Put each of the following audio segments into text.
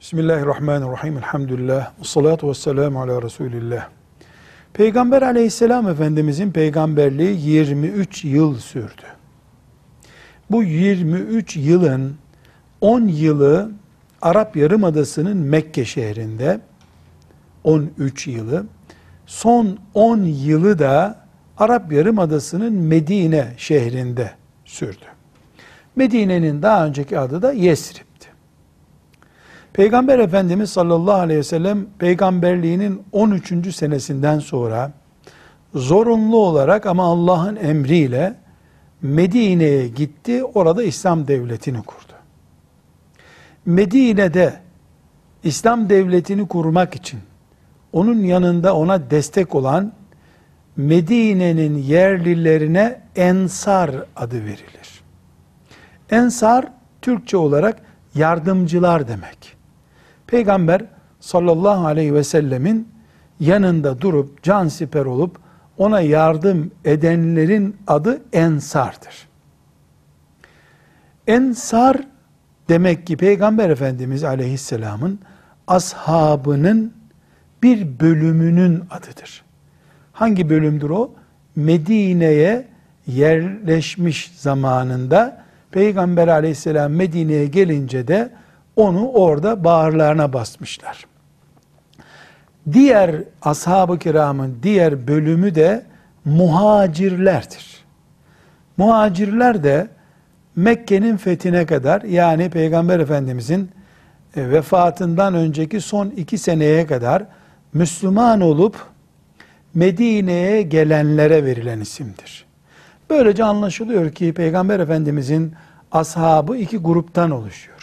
Bismillahirrahmanirrahim. Elhamdülillah. Salatu vesselamu ala Resulillah. Peygamber aleyhisselam efendimizin peygamberliği 23 yıl sürdü. Bu 23 yılın 10 yılı Arap Yarımadası'nın Mekke şehrinde, 13 yılı, son 10 yılı da Arap Yarımadası'nın Medine şehrinde sürdü. Medine'nin daha önceki adı da Yesrib'ti. Peygamber Efendimiz sallallahu aleyhi ve sellem peygamberliğinin 13. senesinden sonra zorunlu olarak ama Allah'ın emriyle Medine'ye gitti. Orada İslam devletini kurdu. Medine'de İslam devletini kurmak için onun yanında ona destek olan Medine'nin yerlilerine Ensar adı verilir. Ensar Türkçe olarak yardımcılar demek. Peygamber sallallahu aleyhi ve sellemin yanında durup can siper olup ona yardım edenlerin adı Ensar'dır. Ensar demek ki Peygamber Efendimiz aleyhisselamın ashabının bir bölümünün adıdır. Hangi bölümdür o? Medine'ye yerleşmiş zamanında Peygamber aleyhisselam Medine'ye gelince de onu orada bağırlarına basmışlar. Diğer ashab-ı kiramın diğer bölümü de muhacirlerdir. Muhacirler de Mekke'nin fethine kadar yani Peygamber Efendimizin e, vefatından önceki son iki seneye kadar Müslüman olup Medine'ye gelenlere verilen isimdir. Böylece anlaşılıyor ki Peygamber Efendimizin ashabı iki gruptan oluşuyor.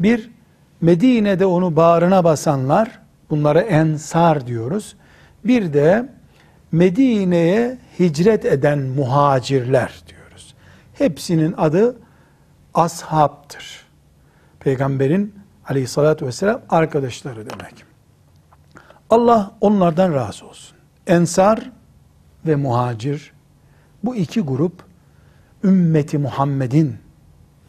Bir, Medine'de onu bağrına basanlar, bunlara ensar diyoruz. Bir de Medine'ye hicret eden muhacirler diyoruz. Hepsinin adı ashabtır. Peygamberin aleyhissalatü vesselam arkadaşları demek. Allah onlardan razı olsun. Ensar ve muhacir bu iki grup ümmeti Muhammed'in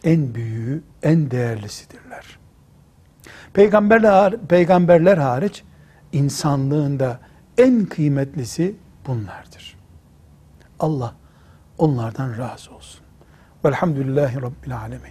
en büyüğü, en değerlisidirler. Peygamberler, peygamberler hariç insanlığında en kıymetlisi bunlardır. Allah onlardan razı olsun. Velhamdülillahi Rabbil Alemin.